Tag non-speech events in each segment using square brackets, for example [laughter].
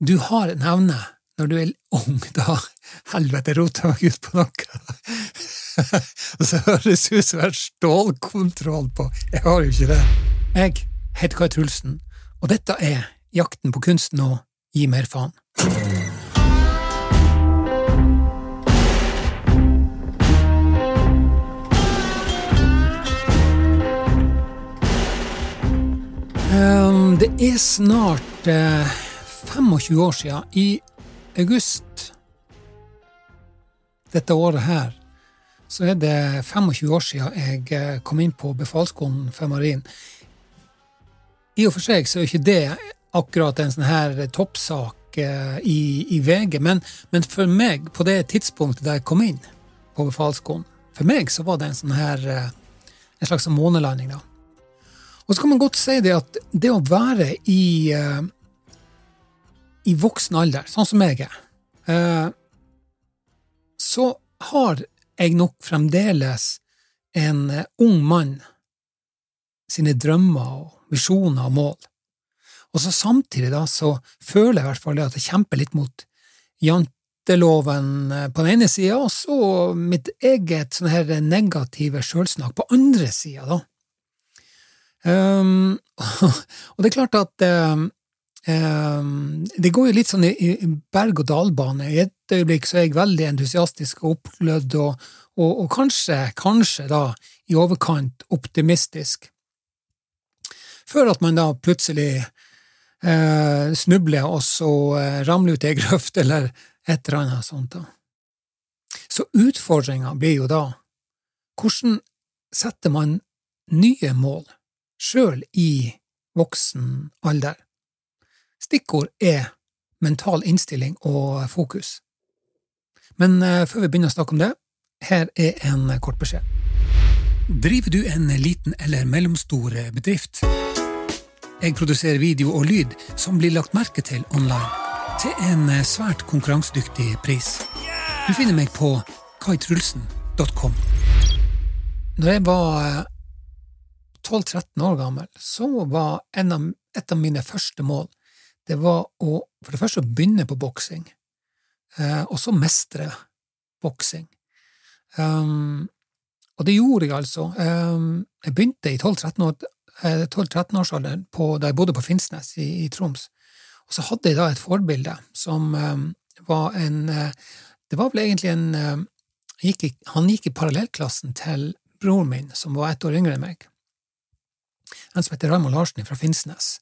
du har en evne når du er ung, da helvete rota meg ut på noe. [laughs] Og så høres det ut som jeg har stålkontroll på Jeg har jo ikke det. Jeg heter Kai Trulsen, og dette er Jakten på kunsten å gi mer faen. Um, det er snart eh, 25 år siden, i august dette året her, så er det 25 år siden jeg eh, kom inn på befalsskolen for marin. I og for seg så er ikke det akkurat en sånn her toppsak eh, i, i, VG, men, men, for meg, på det tidspunktet da jeg kom inn på befalsskolen, for meg så var det en sånn her eh, en slags månelanding, da. Og så kan man godt si det at det å være i, i voksen alder, sånn som jeg er, uh, så har jeg nok fremdeles en uh, ung mann sine drømmer og visjoner og mål. Og så samtidig da, så føler jeg i hvert fall at jeg kjemper litt mot janteloven på den ene sida, og så mitt eget sånn her negative sjølsnakk på andre sida, da. Um, [laughs] og det er klart at um, det går jo litt sånn i, berg-og-dal-bane. I et øyeblikk så er jeg veldig entusiastisk og oppglødd, og, og, og, kanskje, kanskje da i overkant optimistisk. Før at man da plutselig eh, snubler og så uh, ramler ut ei grøft eller et eller annet sånt. da. Så utfordringa blir jo da hvordan setter man nye mål? sjøl i voksen alder. Stikkord er mental innstilling og fokus. Men uh, før vi begynner å snakke om det, her er en kort beskjed. Driver du en liten eller mellomstor bedrift? Jeg produserer video og lyd som blir lagt merke til online, til en svært konkurransedyktig pris. Du finner meg på kaitrulsen.com. Når jeg var 12-13 år gammel, så var av, et av mine første mål det var å for det første å begynne på boksing, eh, og så mestre boksing. Um, og det gjorde jeg altså. Um, jeg begynte i 12-13-årsalderen eh, da jeg bodde på Finnsnes i, i, Troms. Og så hadde jeg da et forbilde som um, var en Det var vel egentlig en gikk i, Han gikk i parallellklassen til broren min, som var ett år yngre enn meg en som heter Raymond Larsen fra Finnsnes.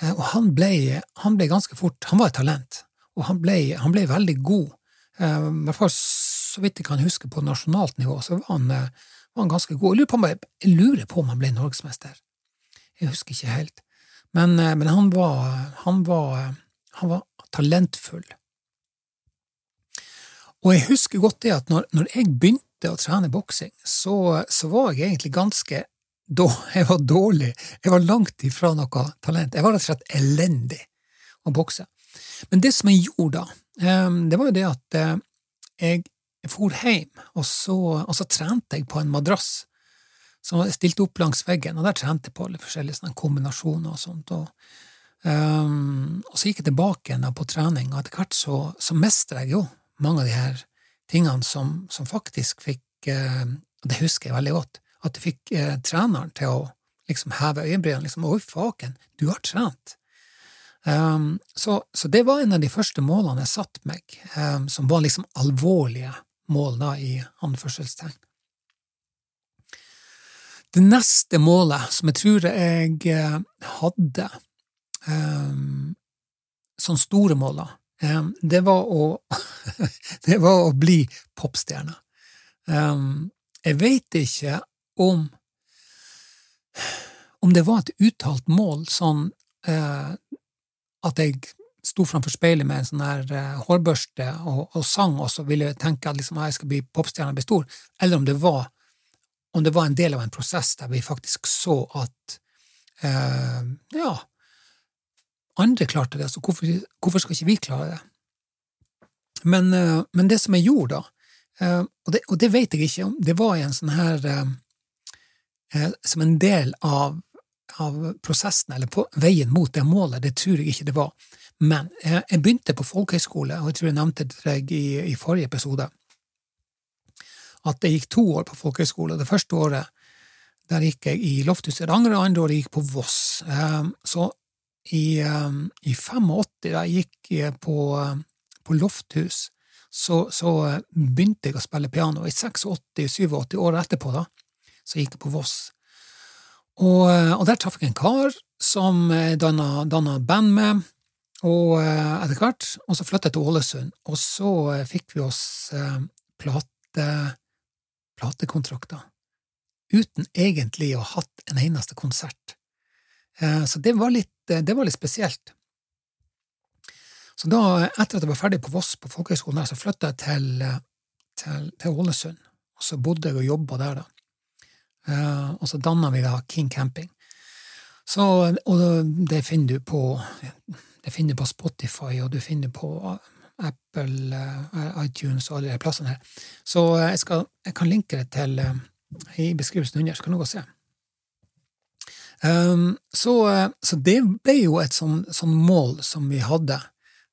Eh, og han ble, han ble, ganske fort Han var et talent, og han ble, han ble veldig god. Eh, I hvert fall så vidt jeg kan huske, på nasjonalt nivå, så var han, eh, var han ganske god. Jeg lurer, på, jeg lurer, på, om han ble norgesmester. Jeg husker ikke helt. Men, men han, var, han, var, han var talentfull. Og jeg husker godt det at når, når jeg begynte å trene boksing, så, så, var jeg egentlig ganske jeg var dårlig. Jeg var langt ifra noe talent. Jeg var rett og slett elendig å bokse. Men det som jeg gjorde da, ehm, det var jo det at eh, jeg for hjem, og så, og så trente jeg på en madrass som var stilt opp langs veggen, og der trente jeg på alle forskjellige sånne kombinasjoner og sånt. Og, um, og så gikk jeg tilbake igjen på trening, og etter hvert så, så mestrer jeg jo mange av de her tingene som, som faktisk fikk uh, Det husker jeg veldig godt at du fikk eh, treneren til å liksom heve øyenbrynene. Liksom, Oi, faken, du har trent! Um, så, så, det var en av de første målene jeg satte meg, um, som var liksom alvorlige mål, da, i anførselstegn. Det neste målet, som jeg tror jeg eh, hadde um, som store mål, da, det var å [laughs] Det var å bli popstjerne. jeg veit ikke om om det var et uttalt mål, sånn eh, at jeg sto framfor speilet med en sånn her eh, hårbørste og, og, sang, og så ville jeg tenke at liksom, jeg skal bli popstjerne og bli stor, eller om det, var, om det var en del av en prosess der vi faktisk så at eh, ja, andre klarte det, så hvorfor, hvorfor, skal ikke vi klare det? Men, eh, men det som jeg gjorde da, eh, og det, og, det, vet jeg ikke om, det var en sånn her Eh, som en del av, av prosessen, eller på veien mot det målet, det tror jeg ikke det var. Men jeg, jeg begynte på folkehøyskole, og jeg tror jeg nevnte det deg i, i forrige episode, at jeg gikk to år på folkehøyskole. Det første året der gikk jeg i Lofthuset. Det andre, andre året gikk på Voss. Um, så i, i 85, da jeg gikk på, på Lofthus, så, så, begynte jeg å spille piano. I 86-87 året etterpå, da, så gikk jeg på Voss. Og, og der traff jeg en kar som jeg danna, danna band med, og etter hvert, og så flyttet jeg til Ålesund, og så fikk vi oss plate, platekontrakter uten egentlig å ha hatt en eneste konsert. Eh, så det var litt, eh, det var litt spesielt. Så da, etter at jeg var ferdig på Voss på folkehøgskolen så flytta jeg til, eh, til, til, Ålesund, og så bodde jeg og jobba der, da. Og så danna vi da King Camping. Så, og det finner du på det finner du på Spotify, og du finner på Apple, iTunes og alle de plassene her. Så jeg, skal, jeg kan linke det til i beskrivelsen under, så kan du gå og se. Um, så, så, det ble jo et sånn, sånn mål som vi hadde,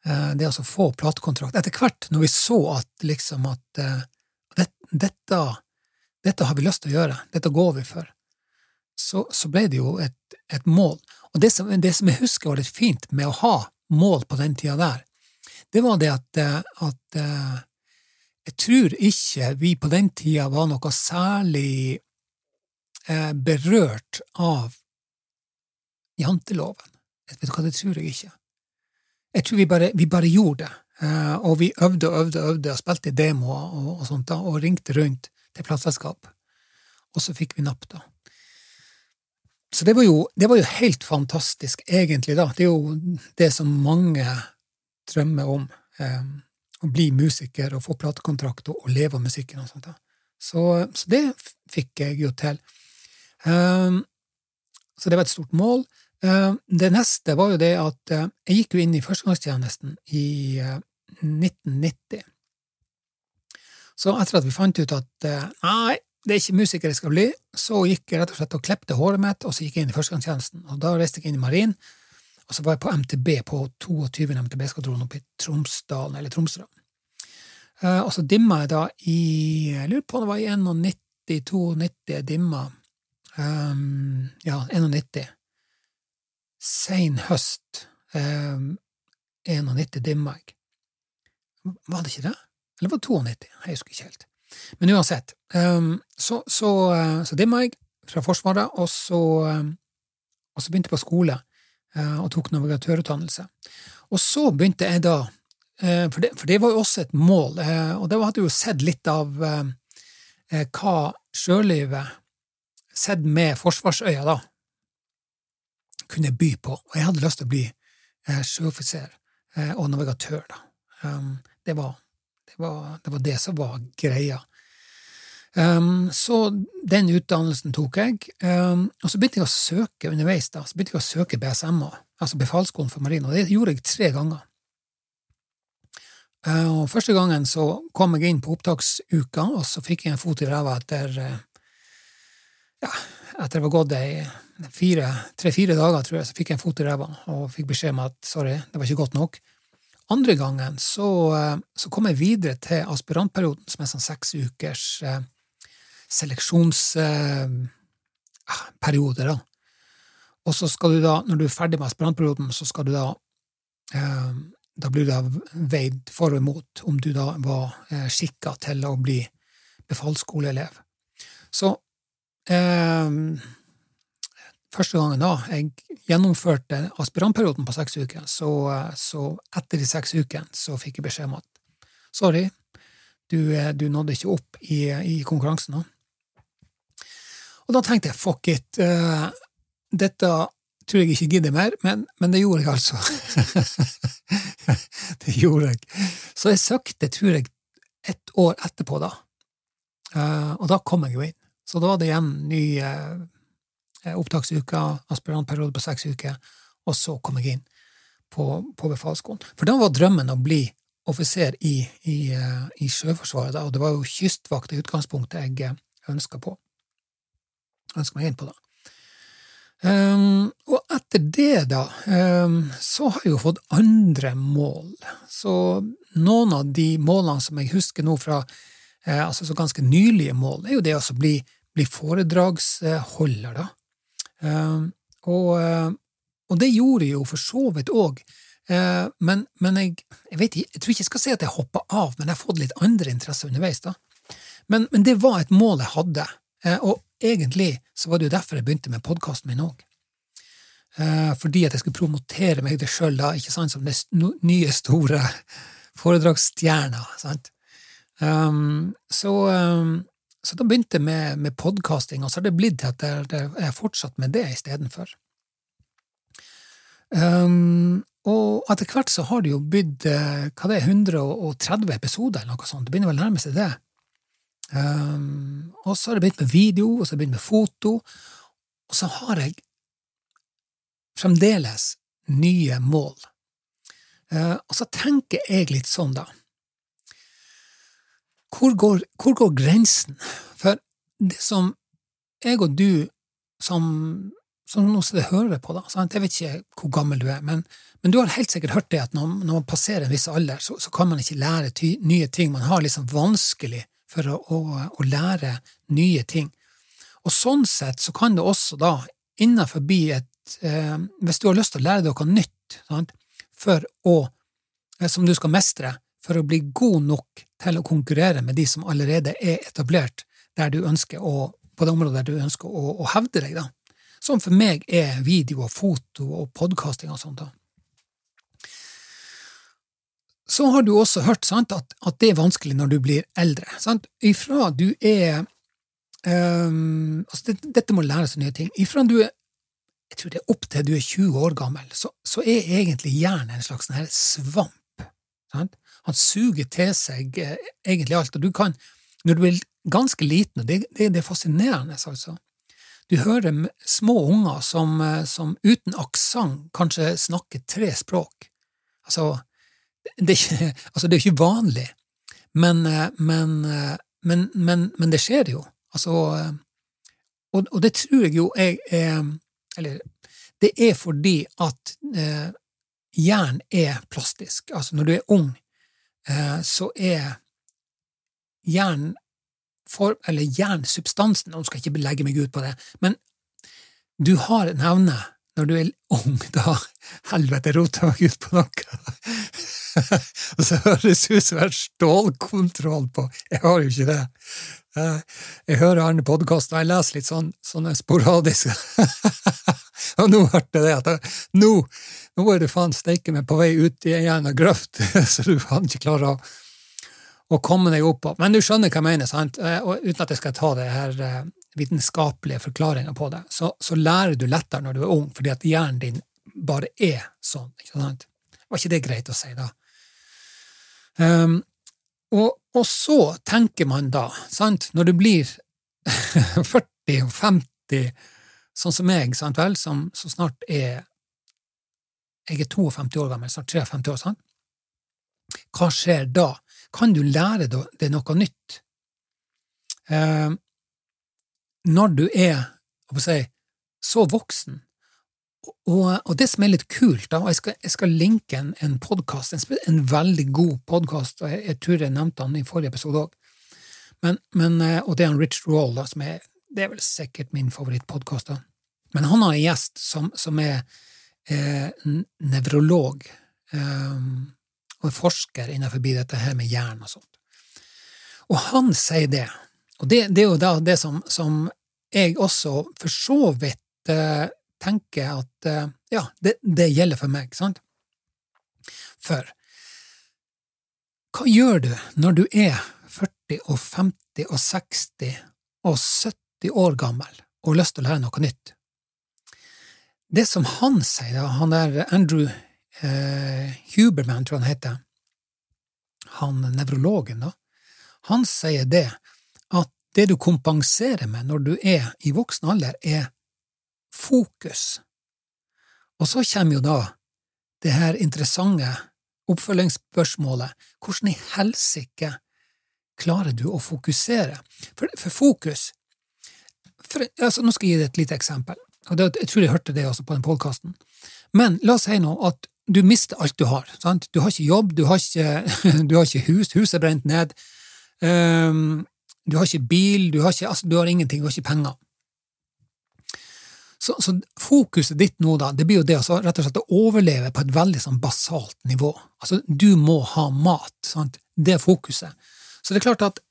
uh, det å få platekontrakt. Etter hvert, når vi så at liksom at uh, det, dette, dette, har vi lyst til å gjøre, dette går vi for, så, så ble det jo et, et mål. Og det som, det som, jeg husker var litt fint med å ha mål på den tida der, det var det at, uh, at jeg tror ikke vi på den tida var noe særlig eh, berørt av janteloven. Vet du hva, det tror jeg ikke. Jeg tror vi bare, vi bare gjorde det. Eh, og vi øvde og øvde og øvde og spilte demoer og, og sånt da, og ringte rundt til plateselskap. Og så fikk vi napp, da. Så det var, jo, det var jo helt fantastisk, egentlig, da. Det er jo det som mange drømmer om. Eh, å bli musiker og få platekontrakt og, og leve av musikken. og sånt. Så, så, det fikk jeg jo til. Eh, så det var et stort mål. Eh, det neste var jo det at uh, jeg gikk jo inn i førstegangstjenesten i uh, 1990. Så etter at vi fant ut at uh, nei, det er ikke musiker jeg skal bli, så gikk jeg rett og slett og klepte håret mitt, og så gikk jeg inn i førstegangstjenesten. Og da reiste jeg inn i marin, og så var jeg på MTB, på 22. MTB-skvadron oppe i Tromsdalen, eller Tromsø. Uh, og så dimma jeg da i Jeg lurer på om det var i 91-92 jeg dimma. Um, ja, 91. Sein høst. Um, 91 dimma jeg. Var det ikke det? Eller var det 92? Jeg husker ikke helt. Men uansett, um, så, så, uh, så dimma jeg fra Forsvaret, og så, um, og så begynte jeg på skole Eh, og tok navigatørutdannelse. Og så begynte jeg da, eh, for det, for det var jo også et mål, eh, og da hadde jeg jo sett litt av hva sjølivet, sett med forsvarsøya, da, kunne by på. Og jeg hadde lyst til å bli sjøoffiser og navigatør, da. Det var var, det var det som var greia. Um, så den utdannelsen tok jeg, um, og så begynte jeg å søke underveis. da, så begynte jeg å søke BSMA, altså Befalsskolen for marine, og det gjorde jeg tre ganger. Uh, og Første gangen så kom jeg inn på opptaksuka, og så fikk jeg en fot i ræva etter uh, ja, etter det var gått tre-fire dager, tror jeg, så fikk jeg en fot i ræva og fikk beskjed om at sorry, det var ikke godt nok. Andre gangen så, uh, så kom jeg videre til aspirantperioden, som er sånn seks ukers uh, seleksjonsperiode, da. Og så skal du da, når du er ferdig med aspirantperioden, så skal du da eh, Da blir du da veid for og imot om du da var eh, skikka til å bli befalsskoleelev. Så eh, første gangen da jeg gjennomførte aspirantperioden på seks uker, så, så etter de seks ukene så fikk jeg beskjed om at sorry, du, du nådde ikke opp i, i konkurransen. da. Og da tenkte jeg fuck it, uh, dette tror jeg ikke gidder mer, men, men det gjorde jeg altså. [laughs] det gjorde jeg. Så jeg søkte, tror jeg, ett år etterpå, da. Uh, og da kom jeg jo inn. Så da var det igjen ny uh, opptaksuke, aspirantperiode på seks uker, og så kom jeg inn på, på befalsskolen. For da var drømmen å bli offiser i, i, i Sjøforsvaret, da, og det var jo kystvakt i utgangspunktet jeg ønska på Ønska meg inn på. da. Um, og etter det, da, um, så har jeg jo fått andre mål. Så noen av de målene som jeg husker nå fra eh, altså så ganske nylige mål, er jo det å bli, bli foredragsholder, da. Ehm, og, eh, og, det gjorde jeg jo for så vidt òg. Eh, men, men jeg, jeg, vet, jeg, tror ikke jeg skal si at jeg hoppa av, men jeg har fått litt andre interesser underveis. da. Men, men, det var et mål jeg hadde, og egentlig så var det jo derfor jeg begynte med podkasten min òg. Eh, fordi at jeg skulle promotere meg det sjøl som den nye, store foredragsstjerna. Um, så, um, så, da begynte jeg med, med podkasting, og så har det blitt til at jeg har fortsatt med det istedenfor. Um, og etter hvert så har det jo blitt eh, hva det er, 130 episoder, eller noe sånt. Det begynner vel å nærme seg det. Um, og så har det begynt med video, og så har det begynt med foto, og så har jeg fremdeles nye mål. Uh, og så tenker jeg litt sånn, da. Hvor går, hvor går grensen? For det som jeg og du, som, som nå sitter hører på, da, sant? jeg vet ikke hvor gammel du er, men, men, du har helt sikkert hørt det at når, når man passerer en viss alder, så, så kan man ikke lære ty, nye ting. Man har liksom vanskelig for å, å, å, lære nye ting. Og sånn sett så kan det også da, innenfor et eh, hvis du har lyst til å lære deg noe nytt sant, for å, eh, som du skal mestre, for å bli god nok til å konkurrere med de som allerede er etablert å, på det området der du ønsker å, å hevde deg, da. Som for meg er video og foto og podkasting og sånt. da. Så har du også hørt sant, at, at, det er vanskelig når du blir eldre. Sant? Ifra du er um, altså det, Dette må læres nye ting. Ifra du er jeg tror det er opp til du er 20 år gammel, så, så er egentlig hjernen en slags sånn svamp. Sant? Han suger til seg eh, egentlig alt, og du kan, når du er ganske liten, og det, det, det er fascinerende, altså. Du hører små unger som, eh, som uten aksent kanskje snakker tre språk. Altså, det er ikke, [laughs] altså, det er ikke vanlig, men, eh, men, men, men, det skjer jo. Altså, og, og det tror jeg jo er eller det er fordi at eh, jern er plastisk. Altså, når du er ung, så er jern for, eller jernsubstansen, nå skal jeg ikke legge meg ut på det, men du har en evne når du er ung, [laughs] da Helvete, rota meg ut på noe! [laughs] og så høres det ut som jeg har stålkontroll på Jeg har jo ikke det. Jeg hører andre podkaster, og jeg leser litt sånn, sånne sporadiske [laughs] Og nå hørte jeg det at nå, nå er du faen steike meg på vei ut i en grøft, [laughs] så du faen ikke klarer å, å komme deg opp på. Men du skjønner hva jeg mener, sant? Eh, og uten at jeg skal ta det her eh, vitenskapelige forklaringa på det, så, så, lærer du lettere når du er ung, fordi at hjernen din bare er sånn. ikke sant? Var ikke det greit å si, da? Um, og, og, så tenker man da, sant, når du blir [laughs] 40 og 50 Sånn som meg, sant vel, som, som snart er Jeg er 52 år gammel, snart 53 år, sant? Hva skjer da? Kan du lære deg noe nytt? Eh, når du er si, så voksen, og, og, det som er litt kult, da, og jeg skal, jeg skal linke en, en podkast, en, en, veldig god podkast, og jeg, jeg, tror jeg nevnte han i forrige episode òg, eh, og det er en Rich Roll, da, som er det er vel sikkert min favorittpodkast. Men han har en gjest som, som er eh, nevrolog eh, og forsker innenfor dette her med hjernen og sånt. Og han sier det, og det, det er jo da det som, som, jeg også for så vidt eh, tenker at eh, ja, det, det, gjelder for meg, sant? For hva gjør du når du er 40 og 50 og 60 og 70 år gammel og har lyst til å lære noe nytt? Det som han sier, da, han der Andrew eh, Huberman, tror jeg han heter, han nevrologen, da, han sier det at det du kompenserer med når du er i voksen alder, er fokus. Og så kommer jo da det her interessante oppfølgingsspørsmålet hvordan i helsike klarer du å fokusere? For, for fokus for, altså, Nå skal jeg gi deg et lite eksempel. Og det, jeg tror jeg hørte det også på den podkasten. Men la oss si nå at du mister alt du har. Sant? Du har ikke jobb, du har ikke, [laughs] du har ikke hus, huset er brent ned. Um, du har ikke bil, du har, ikke, altså, du har ingenting, du har ikke penger. Så, så, fokuset ditt nå, da, det blir jo det altså, rett og slett å overleve på et veldig sånn basalt nivå. Altså, du må ha mat. Sant? Det er fokuset. Så det er klart at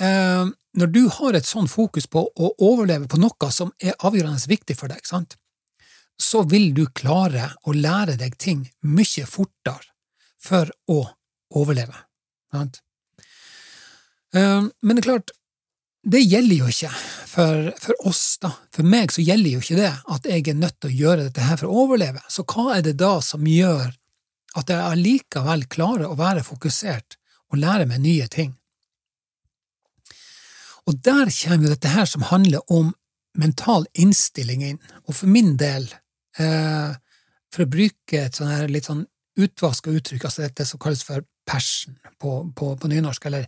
når du har et sånn fokus på å overleve på noe som er avgjørende viktig for deg, sant? så vil du klare å lære deg ting mye fortere for å overleve. Sant? Eh, men det er klart, det gjelder jo ikke for, for, oss, da. For meg så gjelder jo ikke det at jeg er nødt til å gjøre dette her for å overleve. Så hva er det da som gjør at jeg allikevel klarer å være fokusert og lære meg nye ting? Og der kommer jo dette her som handler om mental innstilling inn. Og for min del, eh, for å bruke et sånn her litt sånn utvaska uttrykk, altså dette som kalles for passion på, på, på nynorsk, eller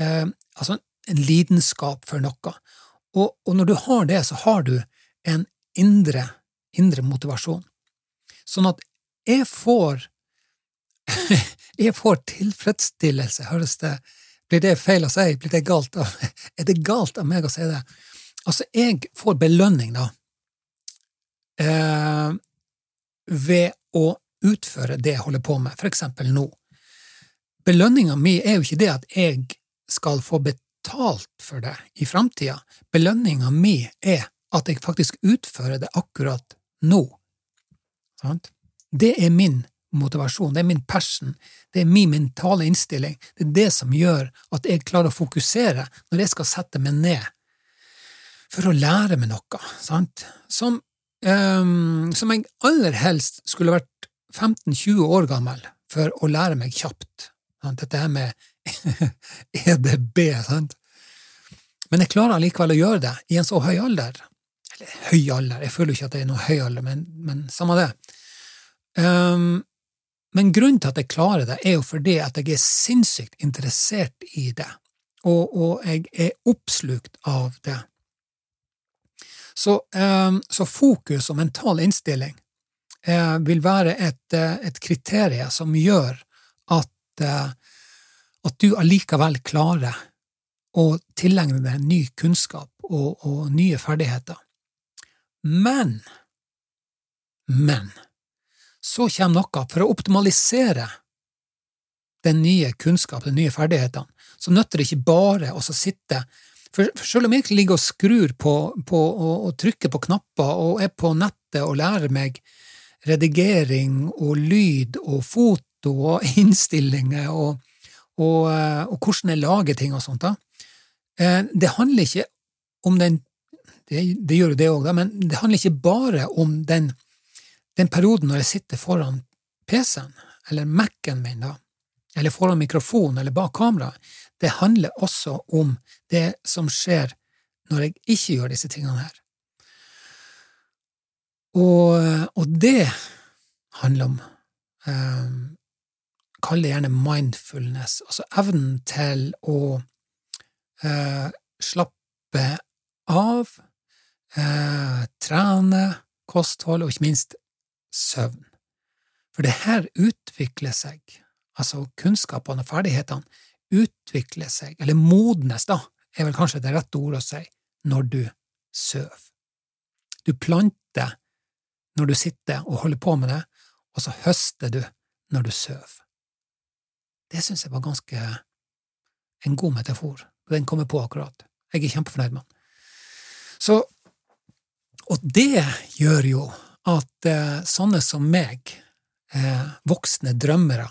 eh, altså en lidenskap for noe. Og, og, når du har det, så har du en indre, indre motivasjon. Sånn at jeg får [laughs] jeg får tilfredsstillelse, høres det Blir det feil å si? Blir det galt [laughs] er det galt av meg å si det? Altså, jeg får belønning, da, eh, ved å utføre det jeg holder på med, for eksempel nå. Belønninga mi er jo ikke det at jeg skal få betalt for det i framtida. Belønninga mi er at jeg faktisk utfører det akkurat nå. Det er min motivasjon, det er min passion, det er min mentale innstilling. Det er det som gjør at jeg klarer å fokusere når jeg skal sette meg ned for å lære meg noe, sant? Som, um, som jeg aller helst skulle vært 15–20 år gammel for å lære meg kjapt. Sant? Dette her med [laughs] EDB, sant? Men jeg klarer allikevel å gjøre det i en så høy alder. Eller høy alder, jeg føler jo ikke at det er noe høy alder, men, men samme det. Um, men grunnen til at jeg klarer det, er jo fordi at jeg er sinnssykt interessert i det, og, og jeg er oppslukt av det. Så, um, så fokus og mental innstilling uh, vil være et, uh, et kriterium som gjør at, uh, at du allikevel klarer og tilegne deg ny kunnskap og, og nye ferdigheter. Men, men, så kommer noe for å optimalisere den nye kunnskapen, de nye ferdighetene. Så nytter det ikke bare å sitte for, for selv om jeg ligger og skrur på, på og, og, trykker på knapper og er på nettet og lærer meg redigering og lyd og foto og [laughs] innstillinger og, og, eh, og hvordan jeg lager ting og sånt, da, Eh, det handler ikke om den det, det gjør jo det òg, men det handler ikke bare om den, den perioden når jeg sitter foran PC-en, eller Mac-en min, da, eller foran mikrofonen eller bak kamera. Det handler også om det som skjer når jeg ikke gjør disse tingene her. Og, og det handler om eh, Kall det gjerne mindfulness, altså evnen til å eh, slappe av, eh, trene, kosthold og ikke minst søvn. For det her utvikler seg, altså kunnskapene og ferdighetene utvikler seg, eller modnes, da, er vel kanskje det rette ordet å si, når du sover. Du planter når du sitter og holder på med det, og så høster du når du sover. Det syns jeg var ganske en god metafor den kommer på akkurat. Jeg er kjempefornøyd med den. Så, og det gjør jo at eh, sånne som meg, eh, voksne drømmere,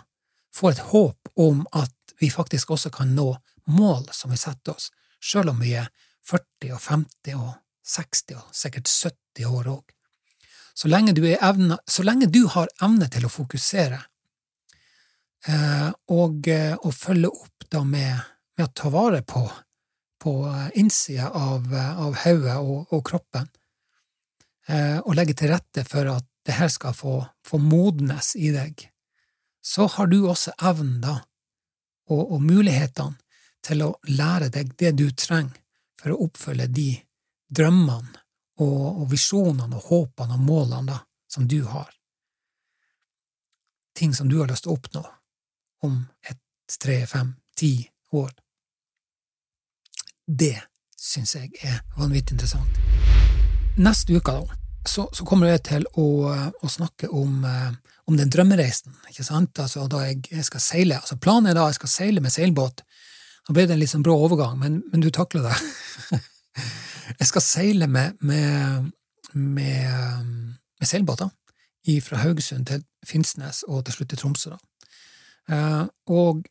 får et håp om at vi faktisk også kan nå mål som vi setter oss, sjøl om vi er 40 og 50 og 60 og sikkert 70 år òg. Så, så lenge du har evne til å fokusere eh, og, og følge opp da med med å ta vare på, på innsida av, av hodet og, og, kroppen, og legge til rette for at det her skal få, få modnes i deg, så har du også evnen da, og, og mulighetene til å lære deg det du trenger for å oppfylle de drømmene og, og visjonene og håpene og målene da, som du har. Ting som du har lyst til å oppnå om et, tre, fem, ti år. Det syns jeg er vanvittig interessant. Neste uke, da, så, så kommer jeg til å, å snakke om, eh, om, den drømmereisen, ikke sant? Altså, da jeg, jeg, skal seile. Altså, planen er da jeg skal seile med seilbåt. Nå ble det en litt sånn brå overgang, men, men du takler det. [laughs] jeg skal seile med, med, med, med seilbåter fra Haugesund til Finnsnes og til slutt til Tromsø. Da. Uh, og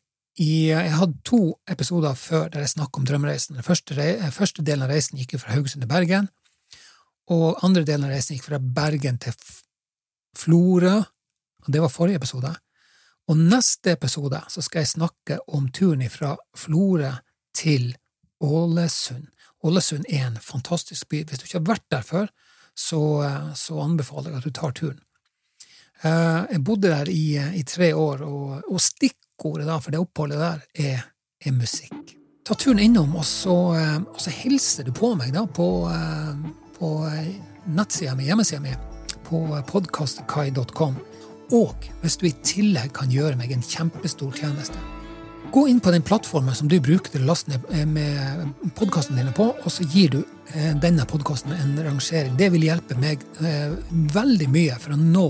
i, jeg hadde to episoder før der jeg snakket om drømmereisen. Den første, første, delen av reisen gikk fra Haugesund til Bergen, og andre delen av reisen gikk fra Bergen til Florø, og det var forrige episode. Og neste episode så skal jeg snakke om turen fra Florø til Ålesund. Ålesund er en fantastisk by. Hvis du ikke har vært der før, så, så anbefaler jeg at du tar turen. Eh, jeg bodde der i, i tre år, og, og stikkordet da, for det oppholdet der er, er musikk. Ta turen innom, og så, eh, og så, hilser du på meg da på, eh, på eh, nettsida mi, hjemmesida mi, på podkastkai.com. Og hvis du i tillegg kan gjøre meg en kjempestor tjeneste, gå inn på den plattformen som du bruker til å laste ned med podkasten dine på, og så gir du denne podkasten en rangering. Det vil hjelpe meg veldig mye for å nå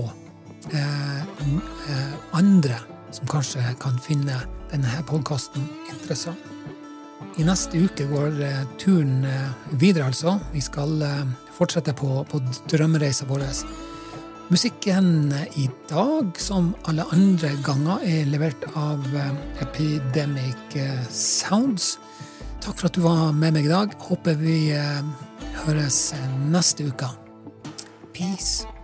andre som kanskje kan finne denne podkasten interessant. I neste uke går eh, turen eh, videre, altså. Vi skal eh, fortsette på, på drømmereisa vår. Musikken i dag, som alle andre ganger, er levert av Epidemic Sounds. Takk for at du var med meg i dag. Håper vi høres neste uke. Peace.